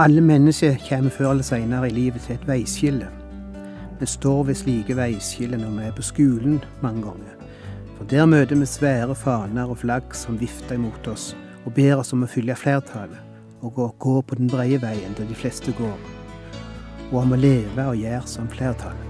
Alle mennesker kommer før eller senere i livet til et veiskille. Vi står ved slike veiskiller når vi er på skolen mange ganger. For der møter vi svære faner og flagg som vifter imot oss og ber oss om å følge flertallet og gå, gå på den brede veien der de fleste går, og om å leve og gjøre som flertallet.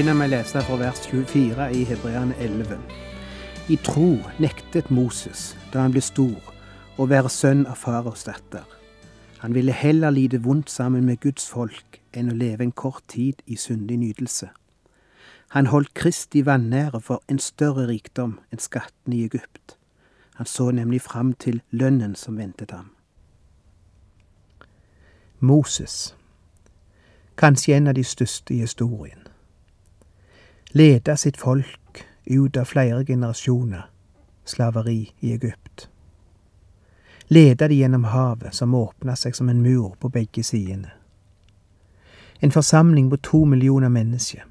Begynner med å lese fra vers 24 i Hebreane 11. I tro nektet Moses, da han ble stor, å være sønn av faraos datter. Han ville heller lide vondt sammen med Guds folk enn å leve en kort tid i syndig nytelse. Han holdt Kristi vanære for en større rikdom enn skattene i Egypt. Han så nemlig fram til lønnen som ventet ham. Moses, kanskje en av de største i historien leda sitt folk ut av flere generasjoner slaveri i Egypt. Leda de gjennom havet, som åpna seg som en mur på begge sidene. En forsamling på to millioner mennesker.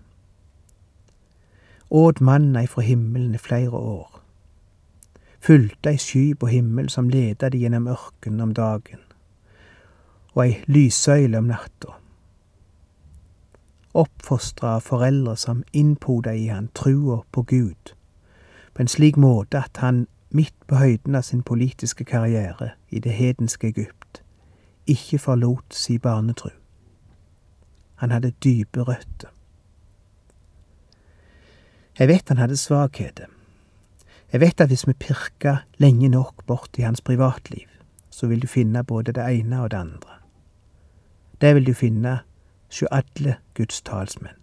Åt manna ifra himmelen i flere år. Fulgte ei sky på himmelen som leda de gjennom ørkenen om dagen, og ei lyssøyle om natta oppfostra av foreldre som innpoda i han trua på Gud, på en slik måte at han midt på høyden av sin politiske karriere i det hedenske Egypt ikke forlot si barnetru. Han hadde dype røtter. Jeg vet han hadde svakheter. Jeg vet at hvis vi pirka lenge nok bort i hans privatliv, så vil du finne både det ene og det andre. Det vil du finne sjå alle Guds talsmenn.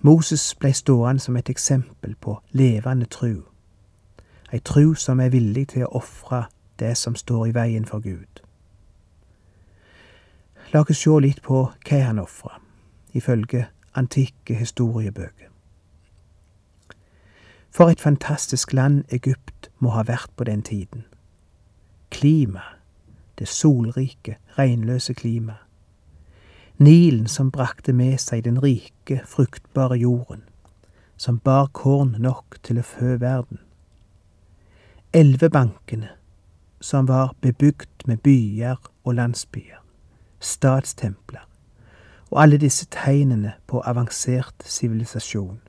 Moses blei stående som et eksempel på levende tru, ei tru som er villig til å ofre det som står i veien for Gud. La oss sjå litt på hva han ofra, ifølge antikke historiebøker. For et fantastisk land Egypt må ha vært på den tiden. Klima, det solrike, regnløse klimaet Nilen som brakte med seg den rike, fruktbare jorden, som bar korn nok til å fø verden. Elvebankene, som var bebygd med byer og landsbyer, statstempler, og alle disse tegnene på avansert sivilisasjon.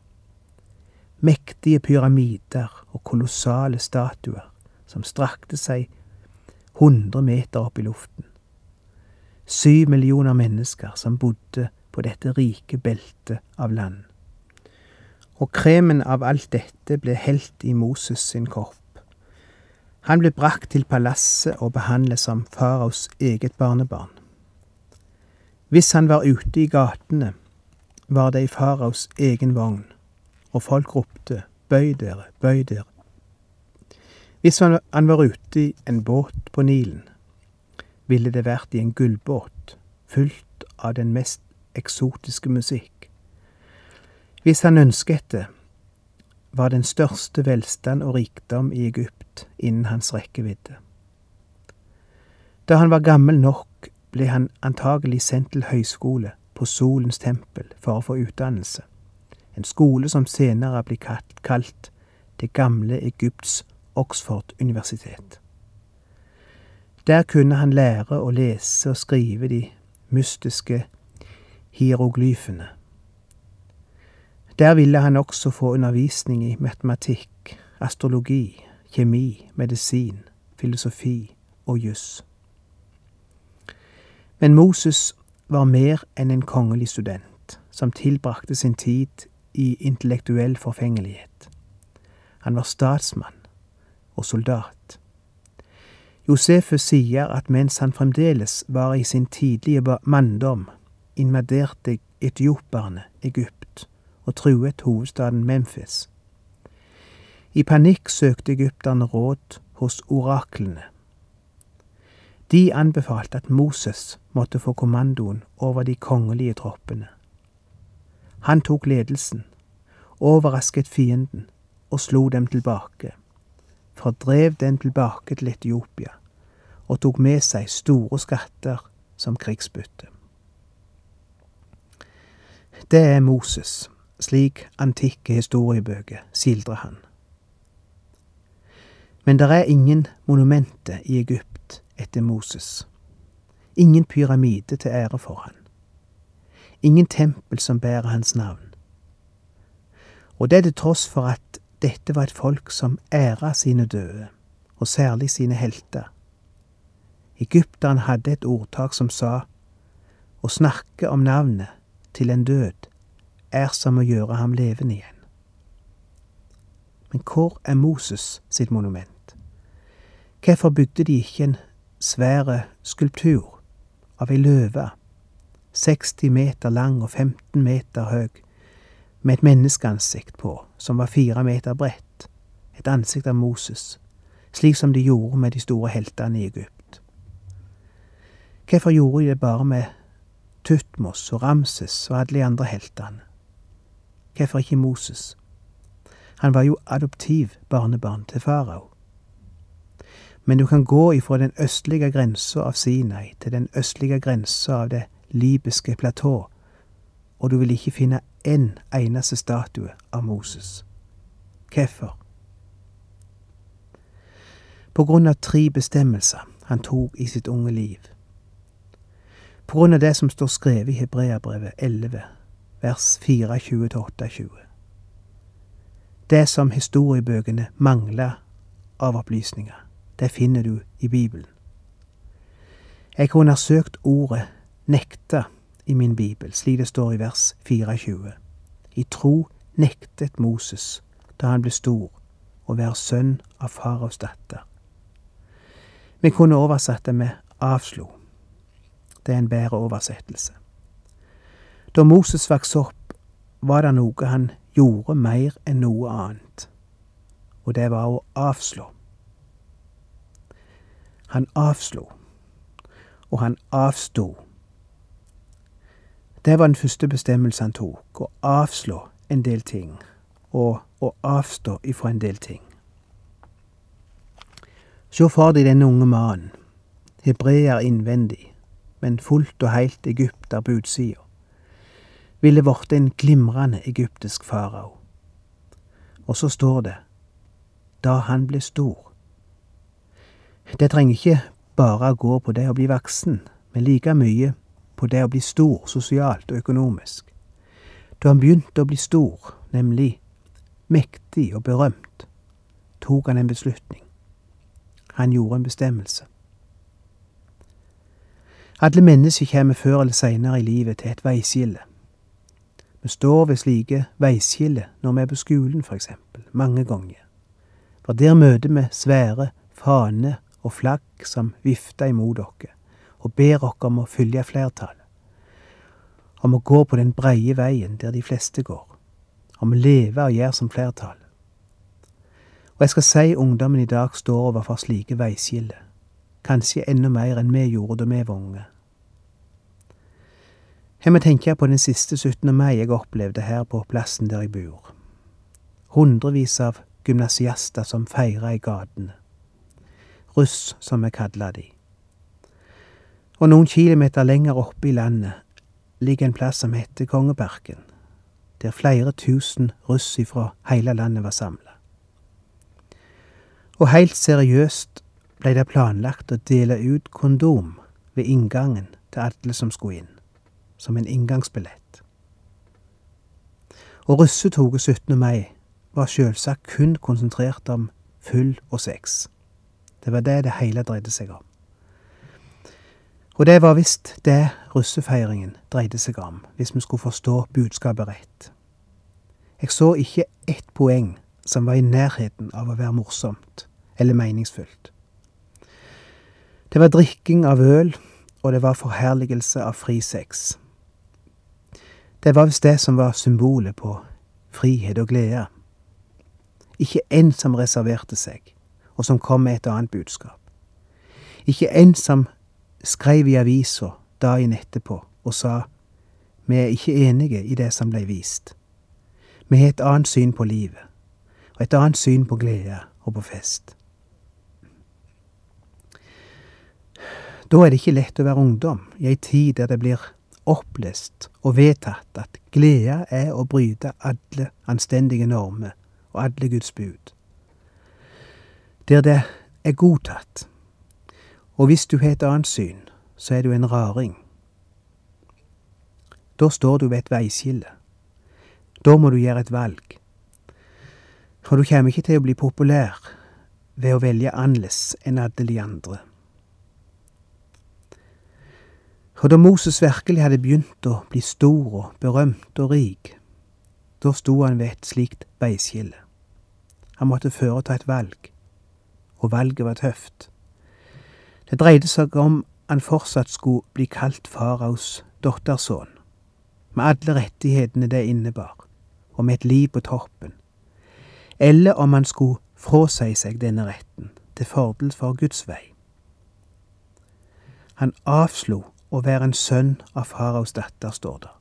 Mektige pyramider og kolossale statuer som strakte seg hundre meter opp i luften syv millioner mennesker som bodde på dette rike beltet av land. Og kremen av alt dette ble helt i Moses sin kropp. Han ble brakt til palasset og behandlet som faraos eget barnebarn. Hvis han var ute i gatene, var det i faraos egen vogn, og folk ropte bøy dere, bøy dere. Hvis han var ute i en båt på Nilen, ville det vært i en gullbåt, fullt av den mest eksotiske musikk. Hvis han ønsket det, var den største velstand og rikdom i Egypt innen hans rekkevidde. Da han var gammel nok, ble han antagelig sendt til høyskole på Solens tempel for å få utdannelse, en skole som senere ble kalt Det gamle Egypts Oxford-universitet. Der kunne han lære å lese og skrive de mystiske hieroglyfene. Der ville han også få undervisning i matematikk, astrologi, kjemi, medisin, filosofi og juss. Men Moses var mer enn en kongelig student som tilbrakte sin tid i intellektuell forfengelighet. Han var statsmann og soldat. Josefus sier at mens han fremdeles var i sin tidlige manndom, invaderte etioperne Egypt og truet hovedstaden Memphis. I panikk søkte egypterne råd hos oraklene. De anbefalte at Moses måtte få kommandoen over de kongelige troppene. Han tok ledelsen, overrasket fienden og slo dem tilbake, fordrev den tilbake til Etiopia og tok med seg store skatter som krigsbytte. Det er Moses, slik antikke historiebøker skildrer han. Men det er ingen monumenter i Egypt etter Moses. Ingen pyramide til ære for han. Ingen tempel som bærer hans navn. Og det er til tross for at dette var et folk som æra sine døde, og særlig sine helter. Egypteren hadde et ordtak som sa å snakke om navnet til en død er som å gjøre ham levende igjen. Men hvor er Moses sitt monument? Hvorfor bygde de ikke en svære skulptur av ei løve, 60 meter lang og 15 meter høy, med et menneskeansikt på, som var fire meter bredt, et ansikt av Moses, slik som de gjorde med de store heltene i Egypt. Hvorfor gjorde de det bare med Tutmos og Ramses og alle de andre heltene? Hvorfor ikke Moses? Han var jo adoptiv barnebarn til farao. Men du kan gå ifra den østlige grensa av Sinai til den østlige grensa av det libyske platå, og du vil ikke finne én eneste statue av Moses. Hvorfor? På grunn av tre bestemmelser han tok i sitt unge liv. På grunn av det som står skrevet i Hebreabrevet 11, vers 24-28. Det som historiebøkene mangler av opplysninger, det finner du i Bibelen. Jeg kunne ha søkt ordet nekta i min bibel, slik det står i vers 24. I tro nektet Moses, da han ble stor, å være sønn av faraos datter. Vi kunne oversatt det med avslo. Det er en bedre oversettelse. Da Moses vokste opp, var det noe han gjorde mer enn noe annet, og det var å avslå. Han avslo, og han avsto det var den første bestemmelsen han tok, å avslå en del ting, og å avstå ifra en del ting. Se for deg denne unge mannen, hebreer innvendig, men fullt og heilt egypter på utsida, ville blitt en glimrende egyptisk farao. Og så står det, da han ble stor. Det trenger ikke bare gå på det å bli voksen, men like mye på det å bli stor sosialt og økonomisk. Da han begynte å bli stor, nemlig mektig og berømt, tok han en beslutning. Han gjorde en bestemmelse. Alle mennesker kommer før eller seinere i livet til et veiskille. Vi står ved slike veiskille når vi er på skolen, eksempel, mange ganger. For der møter vi svære faner og flagg som vifter imot oss og ber oss om å følge flertallet. Om å gå på den breie veien der de fleste går. Om å leve og gjøre som flertallet. Og jeg skal si ungdommen i dag står overfor slike veiskiller. Kanskje enda mer enn vi gjorde da vi var unge. Her må tenke på den siste 17. mai jeg opplevde her på plassen der jeg bor. Hundrevis av gymnasiaster som feira i gatene. Russ, som vi kalla de. Og noen kilometer lenger oppe i landet ligger en plass som heter Kongeparken, der flere tusen russ ifra hele landet var samla. Og heilt seriøst blei det planlagt å dele ut kondom ved inngangen til alle som skulle inn, som en inngangsbillett. Og russetoget 17. mai var sjølsagt kun konsentrert om full og sex. Det var det det hele dreide seg om. Og det var visst det russefeiringen dreide seg om, hvis vi skulle forstå budskapet rett. Jeg så ikke ett poeng som var i nærheten av å være morsomt eller meningsfullt. Det var drikking av øl, og det var forherligelse av fri sex. Det var visst det som var symbolet på frihet og glede. Ikke en som reserverte seg, og som kom med et annet budskap. Ikke en som skrev i avisa dagen etterpå og sa vi er ikke enige i det som ble vist. Vi har et annet syn på livet, og et annet syn på glede og på fest. Da er det ikke lett å være ungdom i ei tid der det blir opplest og vedtatt at glede er å bryte alle anstendige normer og alle Guds bud. Der det er godtatt. Og hvis du har et annet syn, så er du en raring. Da står du ved et veiskille. Da må du gjøre et valg. For du kommer ikke til å bli populær ved å velge annerledes enn alle de andre. For da Moses virkelig hadde begynt å bli stor og berømt og rik, da sto han ved et slikt veiskille. Han måtte foreta et valg, og valget var tøft. Det dreide seg om han fortsatt skulle bli kalt faraos dattersønn, med alle rettighetene det innebar, og med et liv på toppen, eller om han skulle frasi seg denne retten til fordel for Guds vei. Han avslo å være en sønn av faraos datter, står det.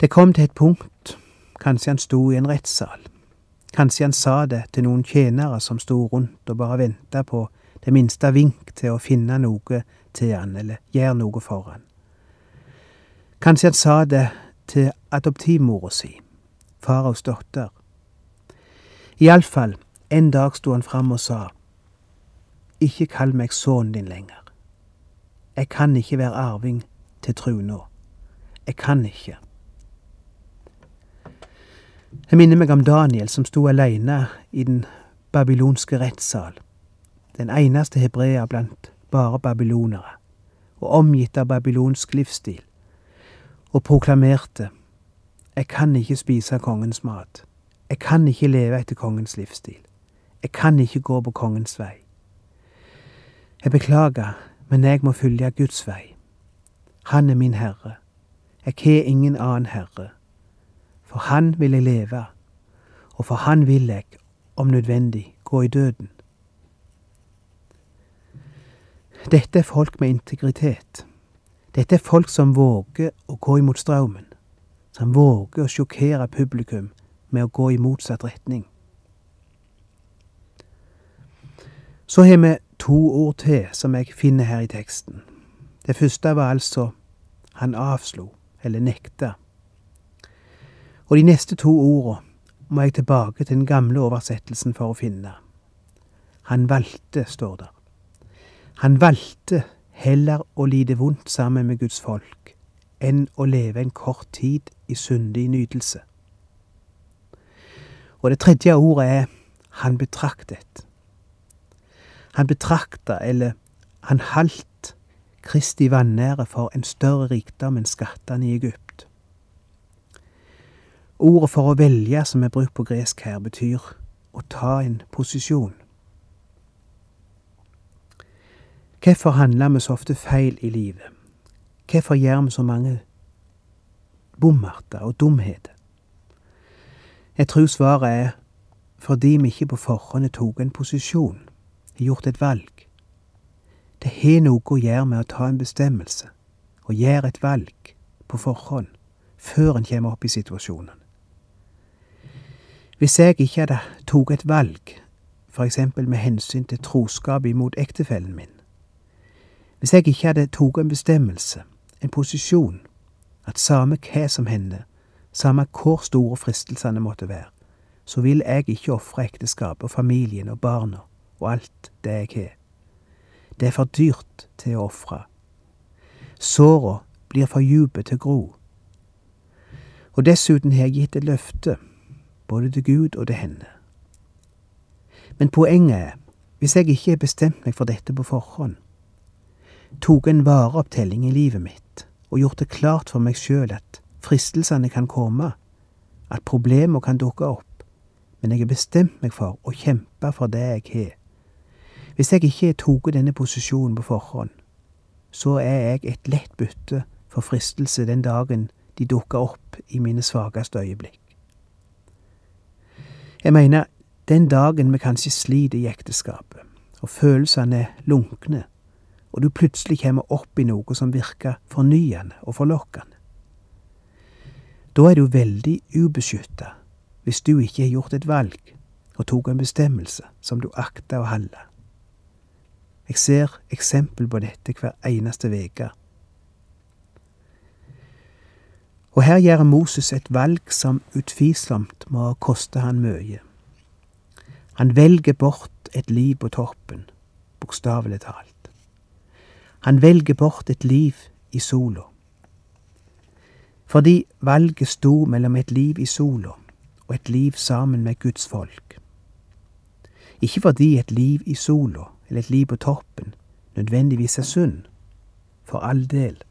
Det kom til et punkt, kanskje han sto i en rettssal, kanskje han sa det til noen tjenere som sto rundt og bare venta på det minste vink til å finne noe til han eller gjøre noe for han. Kanskje han sa det til adoptivmora si, faraos datter. Iallfall, en dag sto han fram og sa, Ikke kall meg sønnen din lenger. Jeg kan ikke være arving til truna. Jeg kan ikke. Jeg minner meg om Daniel som sto aleine i den babylonske rettssal, den eneste hebreer blant bare babylonere, og omgitt av babylonsk livsstil, og proklamerte Jeg kan ikke spise kongens mat. Jeg kan ikke leve etter kongens livsstil. Jeg kan ikke gå på kongens vei. Jeg beklager, men jeg må følge Guds vei. Han er min Herre. Jeg har ingen annen Herre. For Han vil jeg leve, og for Han vil jeg, om nødvendig, gå i døden. Dette er folk med integritet. Dette er folk som våger å gå imot strømmen, som våger å sjokkere publikum med å gå i motsatt retning. Så har vi to ord til som jeg finner her i teksten. Det første var altså han avslo, eller nekta. Og de neste to orda må jeg tilbake til den gamle oversettelsen for å finne. Han valgte, står der. Han valgte heller å lide vondt sammen med Guds folk enn å leve en kort tid i syndig nytelse. Og det tredje ordet er han betraktet. Han betrakta, eller han haldt, Kristi vanære for en større rikdom enn skattene i Egypt. Ordet for å velge som er brukt på gresk her, betyr å ta en posisjon. Hvorfor handler vi så ofte feil i livet? Hvorfor gjør vi så mange bommerter og dumheter? Jeg tror svaret er fordi vi ikke på forhånd tok en posisjon har gjort et valg. Det har noe å gjøre med å ta en bestemmelse og gjøre et valg på forhånd, før en kommer opp i situasjonen. Hvis jeg ikke hadde tatt et valg, eksempel med hensyn til troskap imot ektefellen min, hvis jeg ikke hadde tatt en bestemmelse, en posisjon, at samme hva som hender, samme hvor store fristelsene måtte være, så vil jeg ikke ofre ekteskapet og familien og barna og alt det jeg har. Det er for dyrt til å ofre. Såra blir for dype til gro. Og dessuten har jeg gitt et løfte, både til Gud og til henne. Men poenget er, hvis jeg ikke har bestemt meg for dette på forhånd, tok en vareopptelling i livet mitt og gjort det klart for meg sjøl at fristelsene kan komme, at problemer kan dukke opp, men jeg har bestemt meg for å kjempe for det jeg har Hvis jeg ikke tok denne posisjonen på forhånd, så er jeg et lett bytte for fristelse den dagen de dukker opp i mine svakeste øyeblikk. Jeg mener, den dagen vi kanskje sliter i ekteskapet, og følelsene lunkne, og du plutselig kommer opp i noe som virker fornyende og forlokkende. Da er du veldig ubeskytta hvis du ikke har gjort et valg og tok en bestemmelse som du akter å holde. Jeg ser eksempel på dette hver eneste uke. Og her gjør Moses et valg som utvilsomt må koste han mye. Han velger bort et liv på toppen, bokstavelig talt. Han velger bort et liv i sola. Fordi valget sto mellom et liv i sola og et liv sammen med Guds folk. Ikke fordi et liv i sola eller et liv på toppen nødvendigvis er synd, for all del,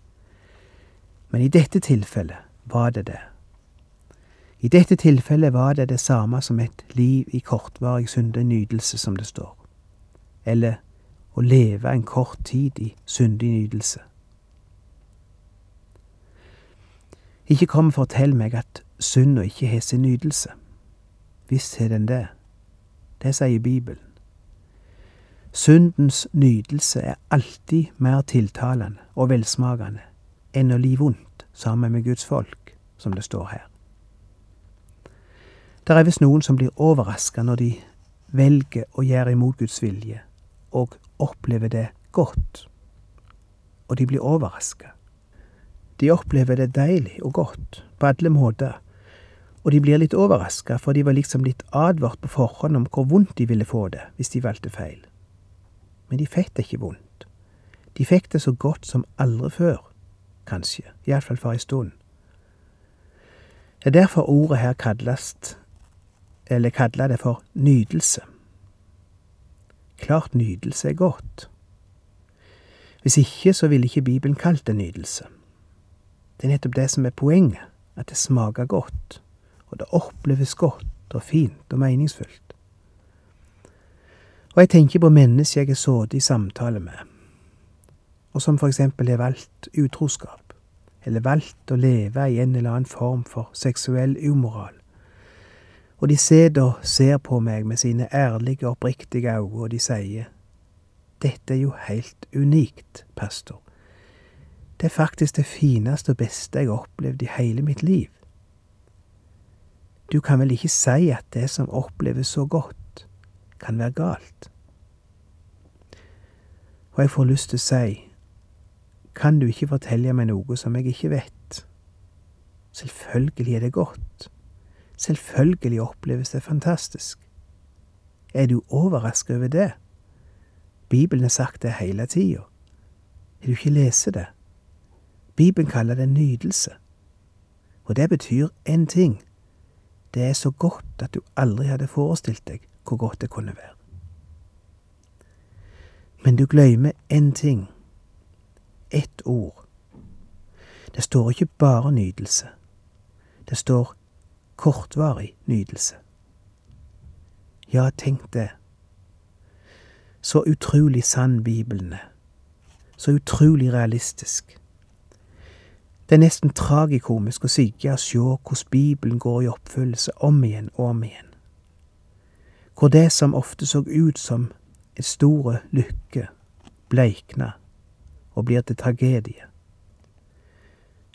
men i dette tilfellet var det det. I dette tilfellet var det det samme som et liv i kortvarig syndig nytelse, som det står, eller å leve en kort tid i syndig nytelse. Ikke kom og fortell meg at synda ikke har sin nytelse. Visst har den det. Det sier Bibelen. Syndens nytelse er alltid mer tiltalende og velsmakende enn å li vondt sammen med Guds folk, som det står her. Det er visst noen som blir overraska når de velger å gjøre imot Guds vilje, og opplever det godt. Og de blir overraska. De opplever det deilig og godt, på alle måter, og de blir litt overraska, for de var liksom litt advart på forhånd om hvor vondt de ville få det hvis de valgte feil. Men de fikk det ikke vondt. De fikk det så godt som aldri før, kanskje, iallfall for ei stund. Det er derfor ordet her kalles eller kaller det for nytelse. Klart nydelse er godt. Hvis ikke, så ville ikke Bibelen kalt det nydelse. Det er nettopp det som er poenget, at det smaker godt, og det oppleves godt og fint og meningsfullt. Og jeg tenker på mennesker jeg har sittet i samtale med, og som for eksempel har valgt utroskap, eller valgt å leve i en eller annen form for seksuell umoral, og de sitter og ser på meg med sine ærlige, oppriktige øyne, og de sier, Dette er jo helt unikt, pastor. Det er faktisk det fineste og beste jeg har opplevd i hele mitt liv. Du kan vel ikke si at det som oppleves så godt, kan være galt? Og jeg får lyst til å si, kan du ikke fortelle meg noe som jeg ikke vet? Selvfølgelig er det godt. Selvfølgelig oppleves det fantastisk. Er du overrasket over det? Bibelen har sagt det hele tida. Har du ikke lest det? Bibelen kaller det nydelse. Og det betyr én ting. Det er så godt at du aldri hadde forestilt deg hvor godt det kunne være. Men du glemmer én ting. Ett ord. Det står ikke bare nydelse. Det står kortvarig nytelse. Ja, tenk det. Så utrolig sann Bibelen er. Så utrolig realistisk. Det er nesten tragikomisk å sitte og se hvordan Bibelen går i oppfyllelse om igjen og om igjen. Hvor det som ofte så ut som en store lykke, bleikner og blir til tragedie.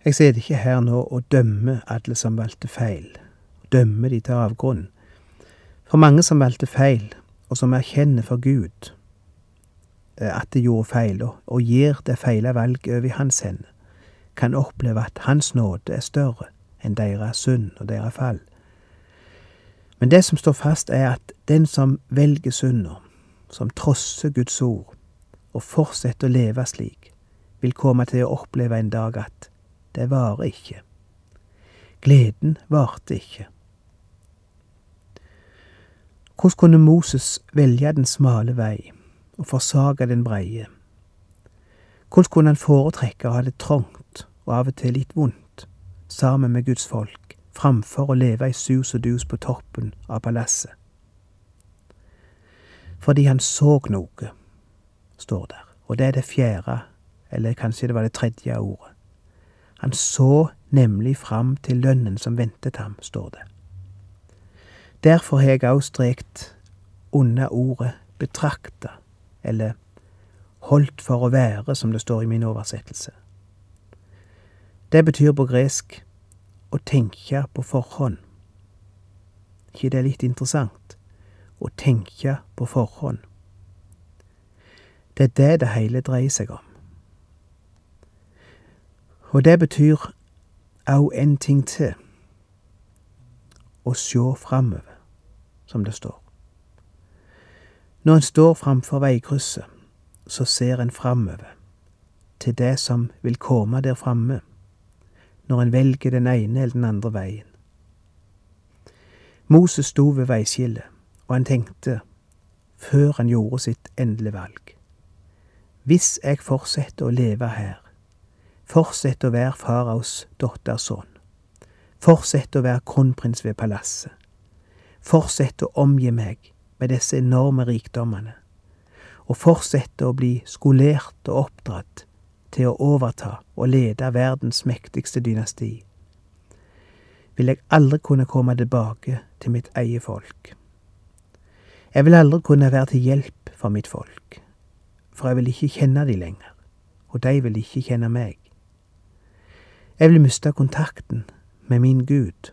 Jeg sitter ikke her nå og dømmer alle som valgte feil dømmer de til avgrunnen. For mange som valgte feil, og som erkjenner for Gud eh, at de gjorde feil, og gir det feile valget over i hans hender, kan oppleve at Hans nåde er større enn deres synd og deres fall. Men det som står fast, er at den som velger synda, som trosser Guds ord, og fortsetter å leve slik, vil komme til å oppleve en dag at det varer ikke. Gleden varte ikke. Hvordan kunne Moses velge den smale vei og forsake den breie? Hvordan kunne han foretrekke å ha det trangt og av og til litt vondt sammen med Guds folk, framfor å leve i sus og dus på toppen av palasset? Fordi han så noe, står der. Og det er det fjerde, eller kanskje det var det tredje ordet. Han så nemlig fram til lønnen som ventet ham, står det. Derfor har jeg òg strekt unna ordet betrakta, eller holdt for å være, som det står i min oversettelse. Det betyr på gresk å tenke på forhånd. ikke det er litt interessant? Å tenke på forhånd. Det er det det hele dreier seg om. Og det betyr òg en ting til. Å sjå framover, som det står. Når en står framfor veikrysset, så ser en framover, til det som vil komme der framme, når en velger den ene eller den andre veien. Moses sto ved veiskillet, og han tenkte, før han gjorde sitt endelige valg. Hvis jeg fortsetter å leve her, fortsetter å være faraos datters sønn, fortsetter å være kronprins ved palasset, Fortsett å omgi meg med disse enorme rikdommene, og fortsett å bli skolert og oppdratt til å overta og lede verdens mektigste dynasti, vil jeg aldri kunne komme tilbake til mitt eget folk. Jeg vil aldri kunne være til hjelp for mitt folk, for jeg vil ikke kjenne de lenger, og de vil ikke kjenne meg. Jeg vil miste kontakten med min Gud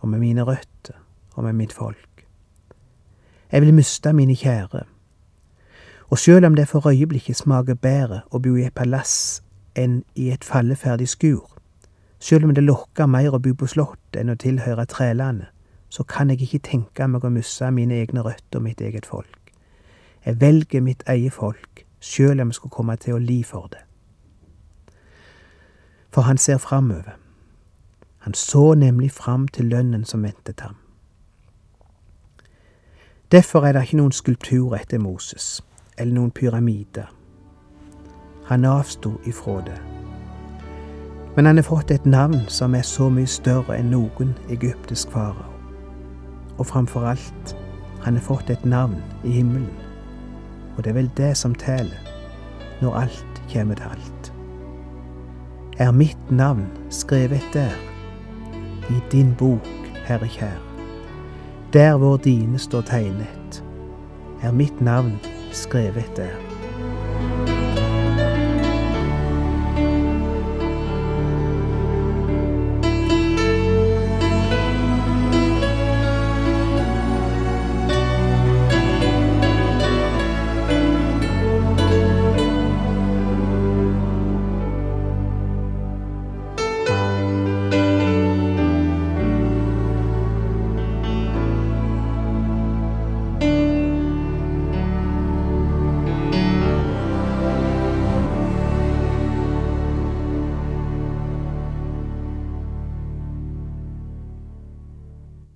og med mine røtter og med mitt folk. Jeg vil miste mine kjære, og sjøl om det for øyeblikket smaker bedre å bo i et palass enn i et falleferdig skur, sjøl om det lokker mer å bo på slott enn å tilhøre trelandet, så kan jeg ikke tenke meg å miste mine egne røtter og mitt eget folk. Jeg velger mitt eget folk, sjøl om jeg skulle komme til å li for det. For han ser framover. Han så nemlig fram til lønnen som ventet ham. Derfor er det ikke noen skulptur etter Moses eller noen pyramider. Han avsto ifra det. Men han har fått et navn som er så mye større enn noen egyptisk farao. Og framfor alt, han har fått et navn i himmelen. Og det er vel det som teller, når alt kommer til alt. Er mitt navn skrevet der, i din bok, Herre kjær, der hvor dine står tegnet, er mitt navn skrevet der.